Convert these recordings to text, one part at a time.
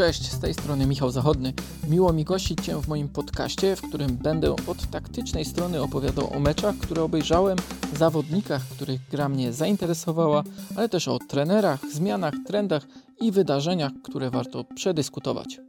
Cześć, z tej strony Michał Zachodny. Miło mi gościć Cię w moim podcaście, w którym będę od taktycznej strony opowiadał o meczach, które obejrzałem, zawodnikach, których gra mnie zainteresowała, ale też o trenerach, zmianach, trendach i wydarzeniach, które warto przedyskutować.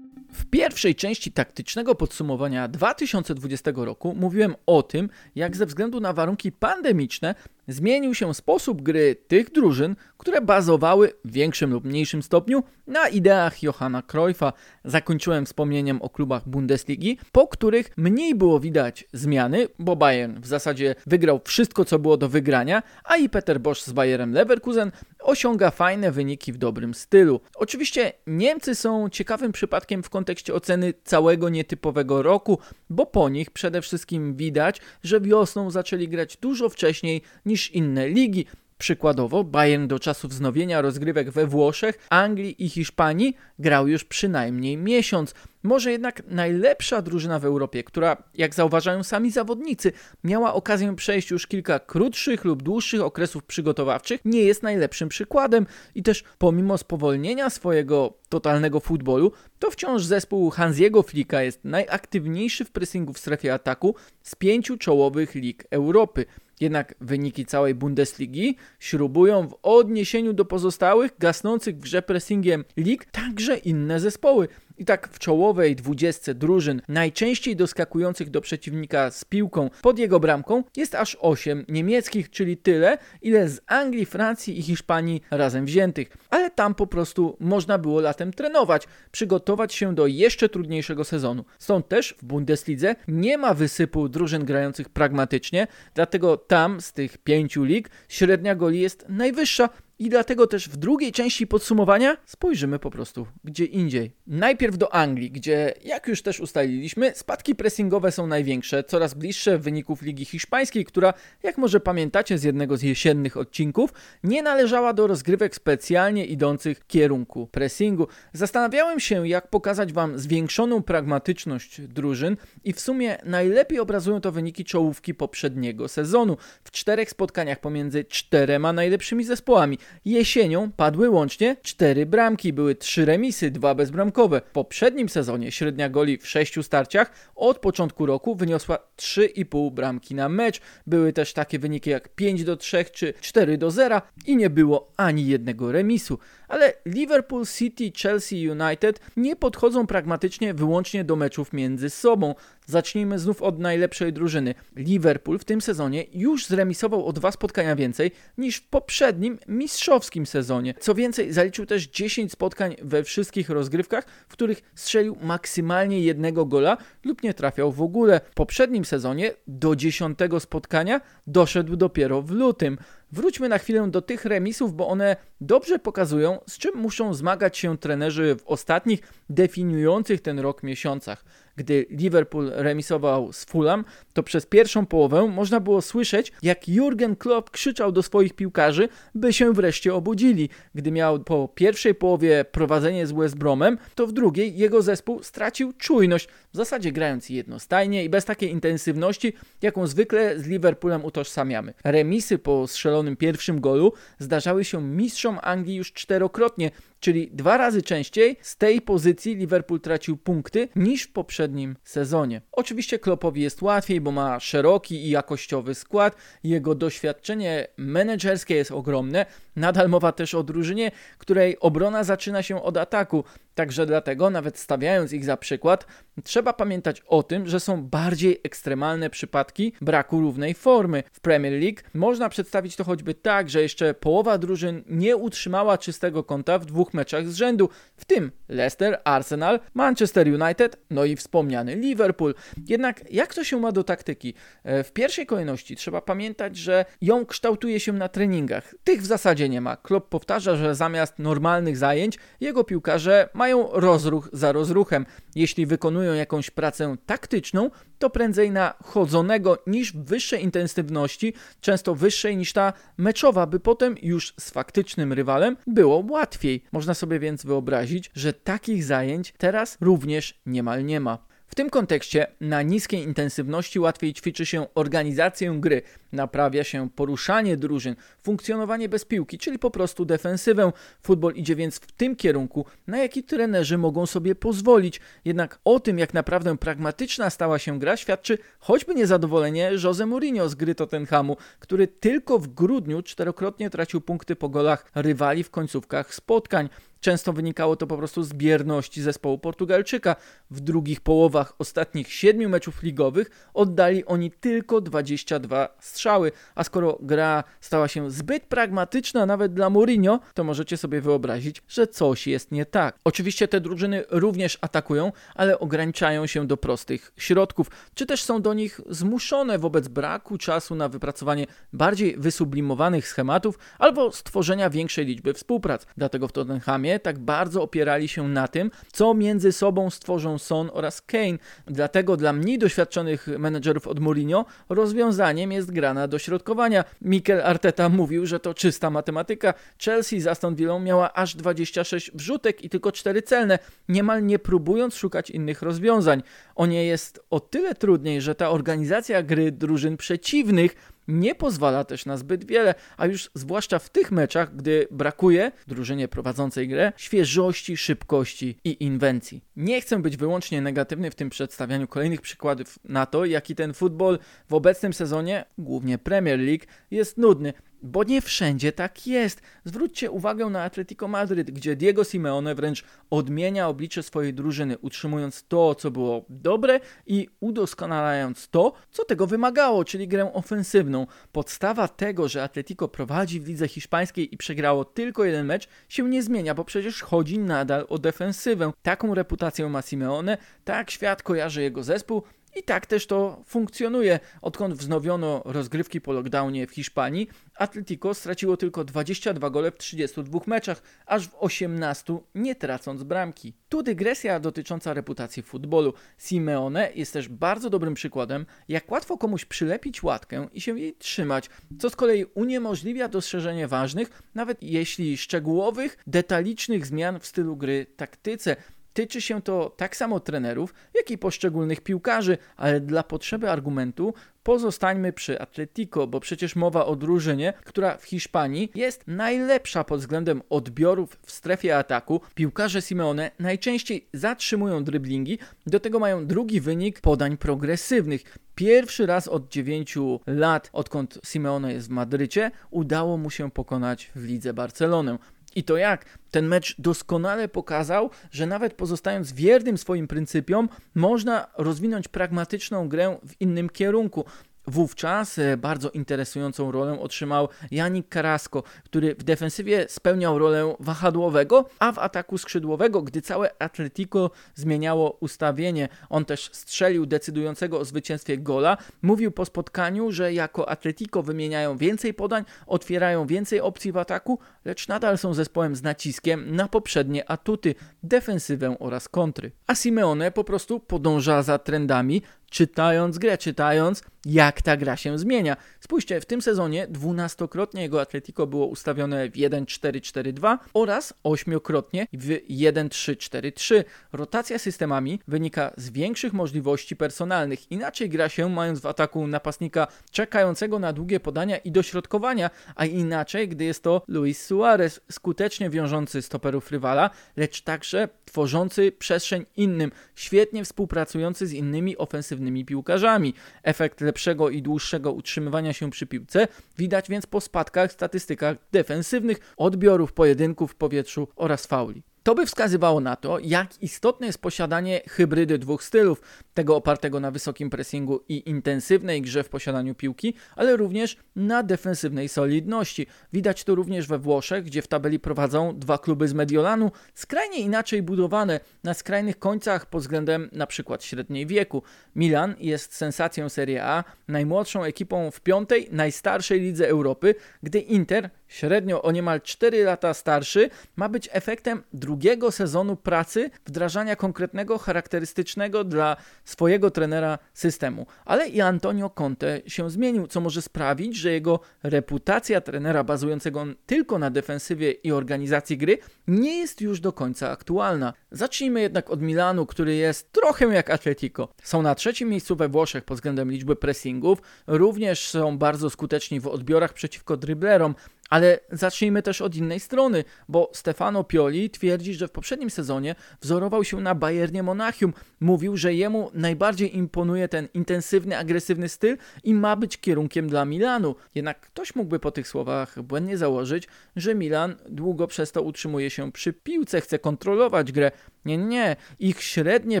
W pierwszej części taktycznego podsumowania 2020 roku mówiłem o tym, jak ze względu na warunki pandemiczne zmienił się sposób gry tych drużyn, które bazowały w większym lub mniejszym stopniu na ideach Johanna Cruyffa. Zakończyłem wspomnieniem o klubach Bundesligi, po których mniej było widać zmiany, bo Bayern w zasadzie wygrał wszystko, co było do wygrania, a i Peter Bosch z Bayerem Leverkusen osiąga fajne wyniki w dobrym stylu. Oczywiście Niemcy są ciekawym przypadkiem w kontekście oceny całego nietypowego roku, bo po nich przede wszystkim widać, że wiosną zaczęli grać dużo wcześniej niż niż inne ligi. Przykładowo, Bayern do czasu wznowienia rozgrywek we Włoszech, Anglii i Hiszpanii grał już przynajmniej miesiąc. Może jednak najlepsza drużyna w Europie, która, jak zauważają sami zawodnicy, miała okazję przejść już kilka krótszych lub dłuższych okresów przygotowawczych, nie jest najlepszym przykładem i też pomimo spowolnienia swojego totalnego futbolu, to wciąż zespół Hansiego Flika jest najaktywniejszy w pressingu w strefie ataku z pięciu czołowych lig Europy. Jednak wyniki całej Bundesligi śrubują w odniesieniu do pozostałych gasnących w grze pressingiem lig także inne zespoły. I tak w czołowej dwudziestce drużyn, najczęściej doskakujących do przeciwnika z piłką pod jego bramką, jest aż 8 niemieckich, czyli tyle, ile z Anglii, Francji i Hiszpanii razem wziętych. Ale tam po prostu można było latem trenować, przygotować się do jeszcze trudniejszego sezonu. Stąd też w Bundeslidze nie ma wysypu drużyn grających pragmatycznie, dlatego tam z tych pięciu lig średnia goli jest najwyższa, i dlatego też w drugiej części podsumowania spojrzymy po prostu gdzie indziej. Najpierw do Anglii, gdzie, jak już też ustaliliśmy, spadki pressingowe są największe, coraz bliższe wyników Ligi Hiszpańskiej, która, jak może pamiętacie z jednego z jesiennych odcinków, nie należała do rozgrywek specjalnie idących w kierunku pressingu. Zastanawiałem się, jak pokazać Wam zwiększoną pragmatyczność drużyn i w sumie najlepiej obrazują to wyniki czołówki poprzedniego sezonu. W czterech spotkaniach pomiędzy czterema najlepszymi zespołami Jesienią padły łącznie cztery bramki, były trzy remisy, dwa bezbramkowe. W poprzednim sezonie średnia goli w sześciu starciach od początku roku wyniosła 3,5 bramki na mecz. Były też takie wyniki jak 5 do 3 czy 4 do 0 i nie było ani jednego remisu. Ale Liverpool City, Chelsea United nie podchodzą pragmatycznie wyłącznie do meczów między sobą. Zacznijmy znów od najlepszej drużyny. Liverpool w tym sezonie już zremisował o dwa spotkania więcej niż w poprzednim mistrzowskim sezonie. Co więcej, zaliczył też 10 spotkań we wszystkich rozgrywkach, w których strzelił maksymalnie jednego gola lub nie trafiał w ogóle. W poprzednim sezonie do 10 spotkania doszedł dopiero w lutym. Wróćmy na chwilę do tych remisów, bo one dobrze pokazują, z czym muszą zmagać się trenerzy w ostatnich, definiujących ten rok miesiącach. Gdy Liverpool remisował z Fulham, to przez pierwszą połowę można było słyszeć, jak Jurgen Klopp krzyczał do swoich piłkarzy, by się wreszcie obudzili. Gdy miał po pierwszej połowie prowadzenie z West Bromem, to w drugiej jego zespół stracił czujność, w zasadzie grając jednostajnie i bez takiej intensywności, jaką zwykle z Liverpoolem utożsamiamy. Remisy po strzelonym pierwszym golu zdarzały się mistrzom Anglii już czterokrotnie, czyli dwa razy częściej z tej pozycji Liverpool tracił punkty niż w poprzednim sezonie. Oczywiście Kloppowi jest łatwiej, bo ma szeroki i jakościowy skład, jego doświadczenie menedżerskie jest ogromne, nadal mowa też o drużynie, której obrona zaczyna się od ataku, Także dlatego, nawet stawiając ich za przykład, trzeba pamiętać o tym, że są bardziej ekstremalne przypadki braku równej formy. W Premier League można przedstawić to choćby tak, że jeszcze połowa drużyn nie utrzymała czystego konta w dwóch meczach z rzędu, w tym Leicester, Arsenal, Manchester United, no i wspomniany Liverpool. Jednak jak to się ma do taktyki? E, w pierwszej kolejności trzeba pamiętać, że ją kształtuje się na treningach. Tych w zasadzie nie ma. Klopp powtarza, że zamiast normalnych zajęć jego piłkarze mają rozruch za rozruchem. Jeśli wykonują jakąś pracę taktyczną, to prędzej na chodzonego niż wyższej intensywności, często wyższej niż ta meczowa, by potem już z faktycznym rywalem było łatwiej. Można sobie więc wyobrazić, że takich zajęć teraz również niemal nie ma. W tym kontekście na niskiej intensywności łatwiej ćwiczy się organizację gry, naprawia się poruszanie drużyn, funkcjonowanie bez piłki, czyli po prostu defensywę. Futbol idzie więc w tym kierunku, na jaki trenerzy mogą sobie pozwolić. Jednak o tym, jak naprawdę pragmatyczna stała się gra, świadczy choćby niezadowolenie Jose Mourinho z gry Tottenhamu, który tylko w grudniu czterokrotnie tracił punkty po golach rywali w końcówkach spotkań. Często wynikało to po prostu z bierności zespołu Portugalczyka. W drugich połowach ostatnich siedmiu meczów ligowych oddali oni tylko 22 strzały, a skoro gra stała się zbyt pragmatyczna nawet dla Mourinho, to możecie sobie wyobrazić, że coś jest nie tak. Oczywiście te drużyny również atakują, ale ograniczają się do prostych środków, czy też są do nich zmuszone wobec braku czasu na wypracowanie bardziej wysublimowanych schematów albo stworzenia większej liczby współprac. Dlatego w Tottenhamie tak bardzo opierali się na tym, co między sobą stworzą Son oraz Kane. Dlatego dla mniej doświadczonych menedżerów od Mourinho rozwiązaniem jest gra na dośrodkowania. Mikel Arteta mówił, że to czysta matematyka. Chelsea za Aston Villą miała aż 26 wrzutek i tylko 4 celne, niemal nie próbując szukać innych rozwiązań. O nie jest o tyle trudniej, że ta organizacja gry drużyn przeciwnych nie pozwala też na zbyt wiele, a już zwłaszcza w tych meczach, gdy brakuje drużynie prowadzącej grę świeżości, szybkości i inwencji. Nie chcę być wyłącznie negatywny w tym przedstawianiu kolejnych przykładów na to, jaki ten futbol w obecnym sezonie, głównie Premier League, jest nudny. Bo nie wszędzie tak jest. Zwróćcie uwagę na Atletico Madryt, gdzie Diego Simeone wręcz odmienia oblicze swojej drużyny, utrzymując to, co było dobre i udoskonalając to, co tego wymagało, czyli grę ofensywną. Podstawa tego, że Atletico prowadzi w lidze hiszpańskiej i przegrało tylko jeden mecz, się nie zmienia, bo przecież chodzi nadal o defensywę. Taką reputację ma Simeone, tak świat kojarzy jego zespół, i tak też to funkcjonuje. Odkąd wznowiono rozgrywki po lockdownie w Hiszpanii, Atletico straciło tylko 22 gole w 32 meczach, aż w 18 nie tracąc bramki. Tu dygresja dotycząca reputacji futbolu. Simeone jest też bardzo dobrym przykładem, jak łatwo komuś przylepić łatkę i się jej trzymać, co z kolei uniemożliwia dostrzeżenie ważnych, nawet jeśli szczegółowych, detalicznych zmian w stylu gry, taktyce. Tyczy się to tak samo trenerów, jak i poszczególnych piłkarzy, ale dla potrzeby argumentu pozostańmy przy Atletico, bo przecież mowa o drużynie, która w Hiszpanii jest najlepsza pod względem odbiorów w strefie ataku. Piłkarze Simeone najczęściej zatrzymują dryblingi, do tego mają drugi wynik podań progresywnych. Pierwszy raz od 9 lat, odkąd Simeone jest w Madrycie, udało mu się pokonać w lidze Barcelonę. I to jak? Ten mecz doskonale pokazał, że nawet pozostając wiernym swoim pryncypiom, można rozwinąć pragmatyczną grę w innym kierunku. Wówczas e, bardzo interesującą rolę otrzymał Janik Carrasco, który w defensywie spełniał rolę wahadłowego, a w ataku skrzydłowego, gdy całe Atletico zmieniało ustawienie. On też strzelił decydującego o zwycięstwie gola. Mówił po spotkaniu, że jako Atletico wymieniają więcej podań, otwierają więcej opcji w ataku, lecz nadal są zespołem z naciskiem na poprzednie atuty, defensywę oraz kontry. A Simeone po prostu podąża za trendami, czytając grę, czytając jak ta gra się zmienia. Spójrzcie, w tym sezonie dwunastokrotnie jego Atletico było ustawione w 1-4-4-2 oraz ośmiokrotnie w 1-3-4-3. Rotacja systemami wynika z większych możliwości personalnych. Inaczej gra się mając w ataku napastnika czekającego na długie podania i dośrodkowania, a inaczej, gdy jest to Luis Suarez, skutecznie wiążący stoperów rywala, lecz także tworzący przestrzeń innym, świetnie współpracujący z innymi ofensywnymi piłkarzami. Efekt lepszego i dłuższego utrzymywania się przy piłce widać więc po spadkach w statystykach defensywnych, odbiorów pojedynków w powietrzu oraz fauli. To by wskazywało na to, jak istotne jest posiadanie hybrydy dwóch stylów, tego opartego na wysokim pressingu i intensywnej grze w posiadaniu piłki, ale również na defensywnej solidności. Widać to również we Włoszech, gdzie w tabeli prowadzą dwa kluby z Mediolanu, skrajnie inaczej budowane, na skrajnych końcach pod względem na przykład średniej wieku. Milan jest sensacją Serie A, najmłodszą ekipą w piątej, najstarszej lidze Europy, gdy Inter, średnio o niemal 4 lata starszy, ma być efektem drugiego długiego sezonu pracy, wdrażania konkretnego, charakterystycznego dla swojego trenera systemu. Ale i Antonio Conte się zmienił, co może sprawić, że jego reputacja trenera bazującego tylko na defensywie i organizacji gry nie jest już do końca aktualna. Zacznijmy jednak od Milanu, który jest trochę jak Atletico. Są na trzecim miejscu we Włoszech pod względem liczby pressingów, również są bardzo skuteczni w odbiorach przeciwko driblerom, ale zacznijmy też od innej strony, bo Stefano Pioli twierdzi, że w poprzednim sezonie wzorował się na Bayernie Monachium. Mówił, że jemu najbardziej imponuje ten intensywny, agresywny styl i ma być kierunkiem dla Milanu. Jednak ktoś mógłby po tych słowach błędnie założyć, że Milan długo przez to utrzymuje się przy piłce, chce kontrolować grę. Nie, nie, ich średnie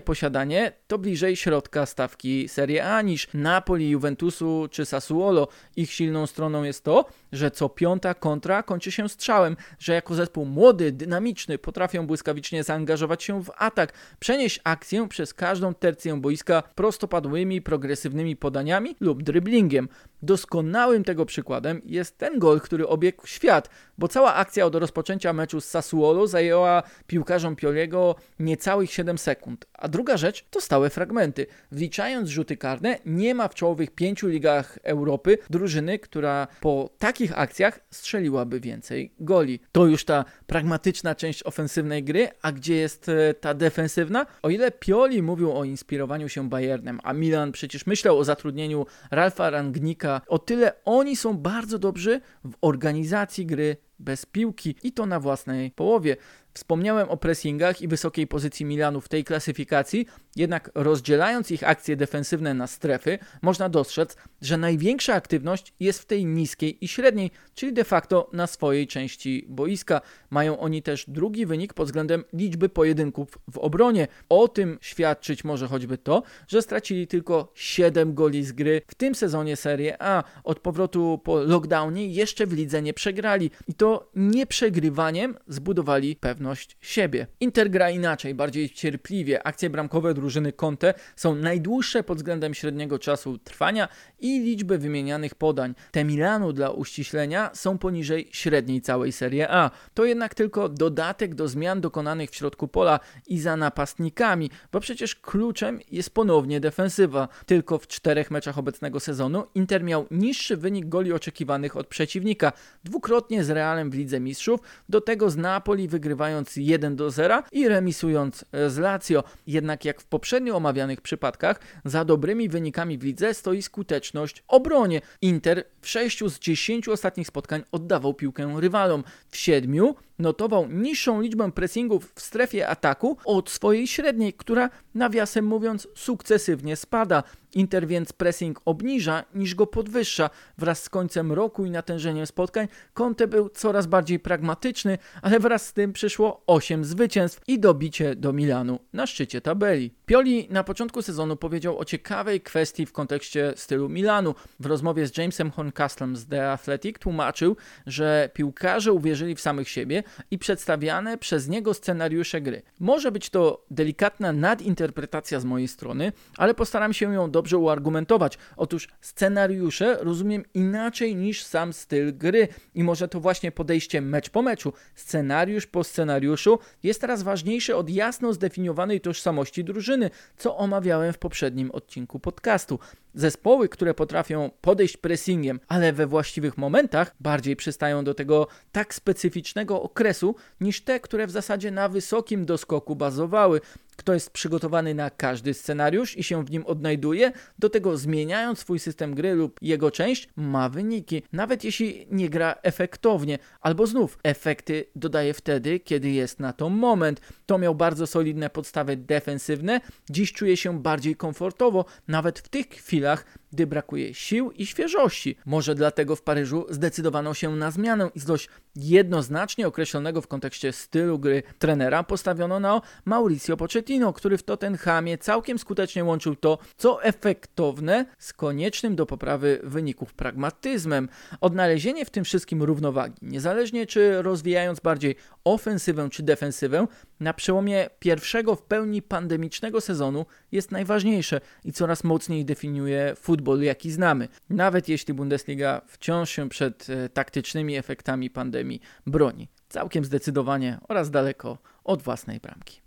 posiadanie to bliżej środka stawki Serie A niż Napoli, Juventusu czy Sassuolo. Ich silną stroną jest to, że co piąta kontra kończy się strzałem, że jako zespół młody, dynamiczny potrafią błyskawicznie zaangażować się w atak, przenieść akcję przez każdą tercję boiska prostopadłymi, progresywnymi podaniami lub dryblingiem. Doskonałym tego przykładem jest ten gol, który obiegł świat, bo cała akcja od rozpoczęcia meczu z Sassuolo zajęła piłkarzom Pioliego niecałych 7 sekund. A druga rzecz to stałe fragmenty. Wliczając rzuty karne, nie ma w czołowych pięciu ligach Europy drużyny, która po takich akcjach strzeliłaby więcej goli. To już ta pragmatyczna część ofensywnej gry, a gdzie jest e, ta defensywna? O ile Pioli mówił o inspirowaniu się Bayernem, a Milan przecież myślał o zatrudnieniu Ralfa Rangnika, o tyle oni są bardzo dobrzy w organizacji gry bez piłki i to na własnej połowie. Wspomniałem o pressingach i wysokiej pozycji Milanu w tej klasyfikacji, jednak rozdzielając ich akcje defensywne na strefy, można dostrzec, że największa aktywność jest w tej niskiej i średniej, czyli de facto na swojej części boiska. Mają oni też drugi wynik pod względem liczby pojedynków w obronie. O tym świadczyć może choćby to, że stracili tylko 7 goli z gry w tym sezonie Serie A. Od powrotu po lockdownie jeszcze w lidze nie przegrali i to nieprzegrywaniem zbudowali pewność siebie. Inter gra inaczej, bardziej cierpliwie. Akcje bramkowe drużyny Conte są najdłuższe pod względem średniego czasu trwania i liczby wymienianych podań. Te Milanu dla uściślenia są poniżej średniej całej Serie A. To jednak tylko dodatek do zmian dokonanych w środku pola i za napastnikami, bo przecież kluczem jest ponownie defensywa. Tylko w czterech meczach obecnego sezonu Inter miał niższy wynik goli oczekiwanych od przeciwnika, dwukrotnie z Realem w Lidze Mistrzów, do tego z Napoli wygrywając 1 do 0 i remisując z Lazio. Jednak jak w poprzednio omawianych przypadkach, za dobrymi wynikami w lidze stoi skuteczność obronie. Inter w 6 z 10 ostatnich spotkań oddawał piłkę rywalom. W 7 notował niższą liczbę pressingów w strefie ataku od swojej średniej, która nawiasem mówiąc sukcesywnie spada. Inter więc pressing obniża niż go podwyższa. Wraz z końcem roku i natężeniem spotkań Conte był coraz bardziej pragmatyczny, ale wraz z tym przyszło 8 zwycięstw i dobicie do Milanu na szczycie tabeli. Pioli na początku sezonu powiedział o ciekawej kwestii w kontekście stylu Milanu. W rozmowie z Jamesem Horncastlem z The Athletic tłumaczył, że piłkarze uwierzyli w samych siebie i przedstawiane przez niego scenariusze gry. Może być to delikatna nadinterpretacja z mojej strony, ale postaram się ją dobrze uargumentować. Otóż scenariusze rozumiem inaczej niż sam styl gry i może to właśnie podejście mecz po meczu, scenariusz po scenariuszu jest teraz ważniejsze od jasno zdefiniowanej tożsamości drużyny, co omawiałem w poprzednim odcinku podcastu. Zespoły, które potrafią podejść pressingiem, ale we właściwych momentach bardziej przystają do tego tak specyficznego okresu niż te, które w zasadzie na wysokim doskoku bazowały kto jest przygotowany na każdy scenariusz i się w nim odnajduje, do tego zmieniając swój system gry lub jego część, ma wyniki. Nawet jeśli nie gra efektownie, albo znów efekty dodaje wtedy, kiedy jest na to moment. To miał bardzo solidne podstawy defensywne, dziś czuje się bardziej komfortowo, nawet w tych chwilach, realidad gdy brakuje sił i świeżości. Może dlatego w Paryżu zdecydowano się na zmianę i z dość jednoznacznie określonego w kontekście stylu gry trenera postawiono na Mauricio Pochettino, który w Tottenhamie całkiem skutecznie łączył to, co efektowne z koniecznym do poprawy wyników pragmatyzmem. Odnalezienie w tym wszystkim równowagi, niezależnie czy rozwijając bardziej ofensywę czy defensywę, na przełomie pierwszego w pełni pandemicznego sezonu jest najważniejsze i coraz mocniej definiuje futbol futbol, jaki znamy, nawet jeśli Bundesliga wciąż się przed e, taktycznymi efektami pandemii broni. Całkiem zdecydowanie oraz daleko od własnej bramki.